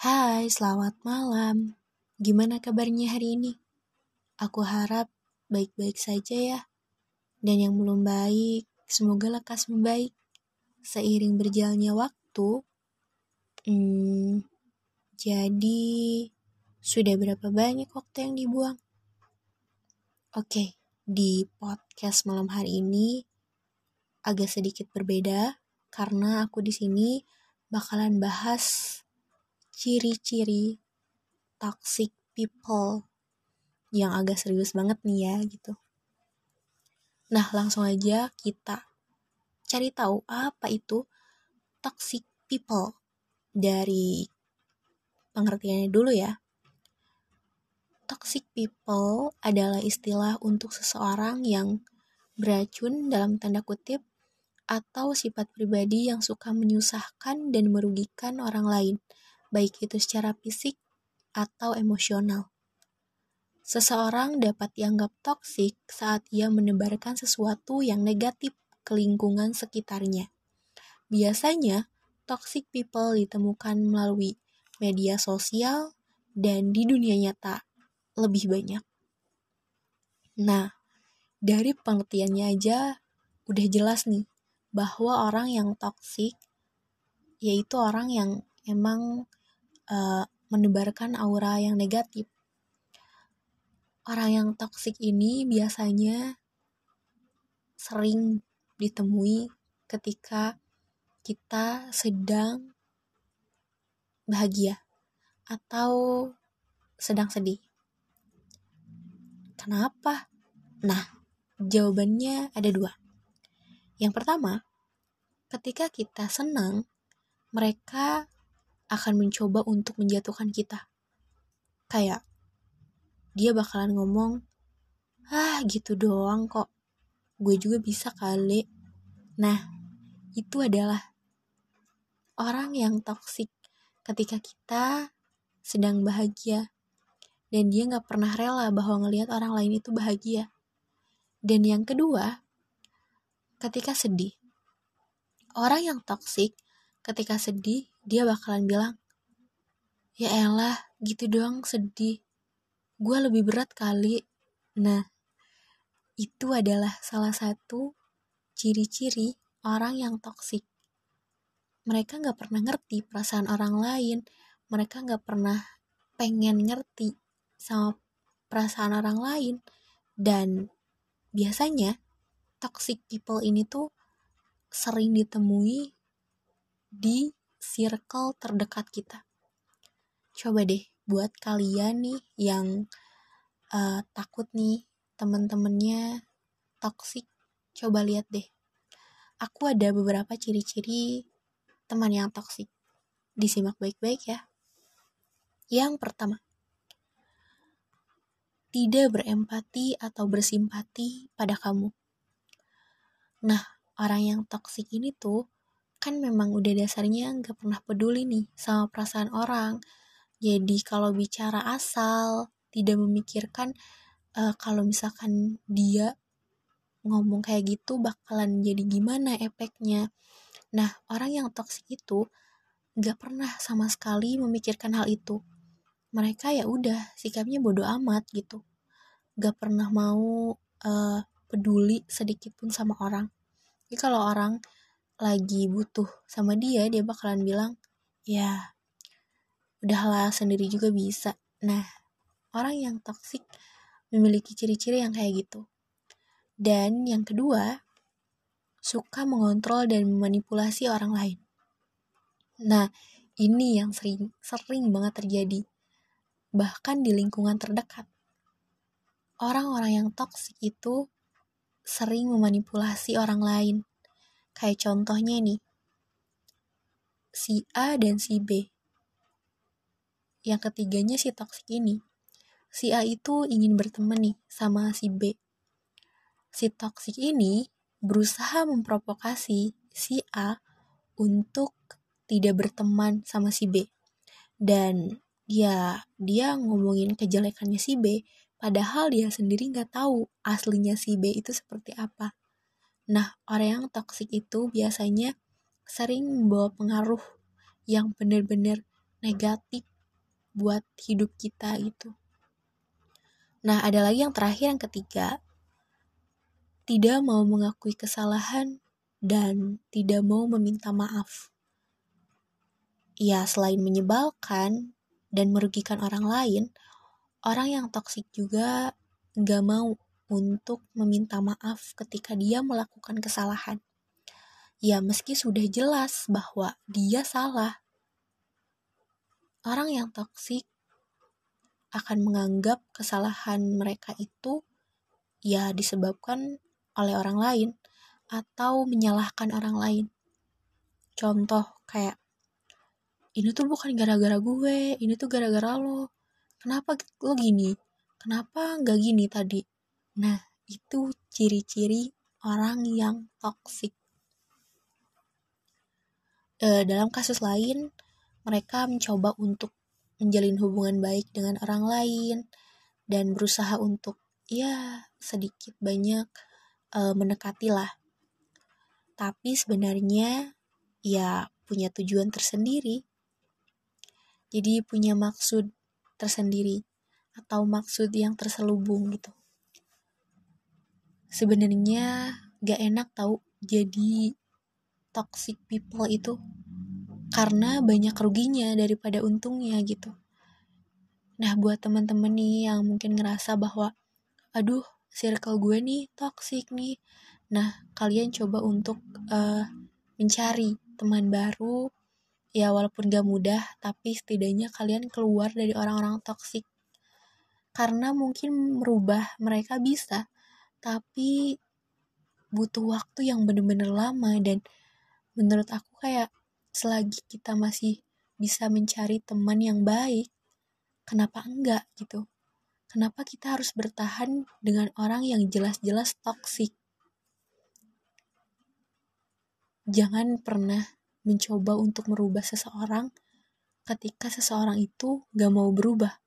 Hai, selamat malam. Gimana kabarnya hari ini? Aku harap baik-baik saja ya. Dan yang belum baik, semoga lekas membaik. Seiring berjalannya waktu, hmm, jadi sudah berapa banyak waktu yang dibuang? Oke, di podcast malam hari ini agak sedikit berbeda karena aku di sini bakalan bahas ciri-ciri toxic people yang agak serius banget nih ya gitu. Nah, langsung aja kita cari tahu apa itu toxic people dari pengertiannya dulu ya. Toxic people adalah istilah untuk seseorang yang beracun dalam tanda kutip atau sifat pribadi yang suka menyusahkan dan merugikan orang lain baik itu secara fisik atau emosional. Seseorang dapat dianggap toksik saat ia menebarkan sesuatu yang negatif ke lingkungan sekitarnya. Biasanya, toxic people ditemukan melalui media sosial dan di dunia nyata lebih banyak. Nah, dari pengertiannya aja udah jelas nih bahwa orang yang toksik yaitu orang yang emang uh, menebarkan aura yang negatif. Orang yang toksik ini biasanya sering ditemui ketika kita sedang bahagia atau sedang sedih. Kenapa? Nah, jawabannya ada dua. Yang pertama, ketika kita senang, mereka akan mencoba untuk menjatuhkan kita. Kayak dia bakalan ngomong, ah gitu doang kok, gue juga bisa kali. Nah, itu adalah orang yang toksik ketika kita sedang bahagia dan dia nggak pernah rela bahwa ngelihat orang lain itu bahagia. Dan yang kedua, ketika sedih. Orang yang toksik ketika sedih dia bakalan bilang, ya elah gitu doang sedih. Gue lebih berat kali. Nah, itu adalah salah satu ciri-ciri orang yang toksik. Mereka gak pernah ngerti perasaan orang lain. Mereka gak pernah pengen ngerti sama perasaan orang lain. Dan biasanya toxic people ini tuh sering ditemui di circle terdekat kita. Coba deh buat kalian nih yang uh, takut nih temen-temennya toxic, coba lihat deh. Aku ada beberapa ciri-ciri teman yang toxic. Disimak baik-baik ya. Yang pertama, tidak berempati atau bersimpati pada kamu. Nah, orang yang toksik ini tuh kan memang udah dasarnya nggak pernah peduli nih sama perasaan orang. Jadi kalau bicara asal, tidak memikirkan uh, kalau misalkan dia ngomong kayak gitu bakalan jadi gimana efeknya. Nah, orang yang toksik itu nggak pernah sama sekali memikirkan hal itu. Mereka ya udah sikapnya bodoh amat gitu. Gak pernah mau uh, peduli sedikit pun sama orang. Jadi kalau orang lagi butuh sama dia dia bakalan bilang ya udahlah sendiri juga bisa. Nah orang yang toksik memiliki ciri-ciri yang kayak gitu. Dan yang kedua suka mengontrol dan memanipulasi orang lain. Nah ini yang sering sering banget terjadi bahkan di lingkungan terdekat. Orang-orang yang toksik itu sering memanipulasi orang lain Kayak contohnya nih, si A dan si B. Yang ketiganya si toksik ini. Si A itu ingin berteman nih sama si B. Si toksik ini berusaha memprovokasi si A untuk tidak berteman sama si B. Dan ya dia ngomongin kejelekannya si B, padahal dia sendiri nggak tahu aslinya si B itu seperti apa. Nah, orang yang toksik itu biasanya sering membawa pengaruh yang benar-benar negatif buat hidup kita gitu. Nah, ada lagi yang terakhir yang ketiga, tidak mau mengakui kesalahan dan tidak mau meminta maaf. Ya, selain menyebalkan dan merugikan orang lain, orang yang toksik juga nggak mau untuk meminta maaf ketika dia melakukan kesalahan. Ya, meski sudah jelas bahwa dia salah. Orang yang toksik akan menganggap kesalahan mereka itu ya disebabkan oleh orang lain atau menyalahkan orang lain. Contoh kayak ini tuh bukan gara-gara gue, ini tuh gara-gara lo. Kenapa lo gini? Kenapa nggak gini tadi? Nah, itu ciri-ciri orang yang toksik. E, dalam kasus lain, mereka mencoba untuk menjalin hubungan baik dengan orang lain dan berusaha untuk ya sedikit banyak lah. Tapi sebenarnya ya punya tujuan tersendiri. Jadi punya maksud tersendiri atau maksud yang terselubung gitu. Sebenarnya gak enak tau jadi toxic people itu karena banyak ruginya daripada untungnya gitu. Nah, buat teman-teman nih yang mungkin ngerasa bahwa aduh, circle gue nih toxic nih. Nah, kalian coba untuk uh, mencari teman baru ya walaupun gak mudah tapi setidaknya kalian keluar dari orang-orang toksik karena mungkin merubah mereka bisa tapi butuh waktu yang bener-bener lama dan menurut aku kayak selagi kita masih bisa mencari teman yang baik, kenapa enggak gitu? Kenapa kita harus bertahan dengan orang yang jelas-jelas toksik? Jangan pernah mencoba untuk merubah seseorang ketika seseorang itu gak mau berubah.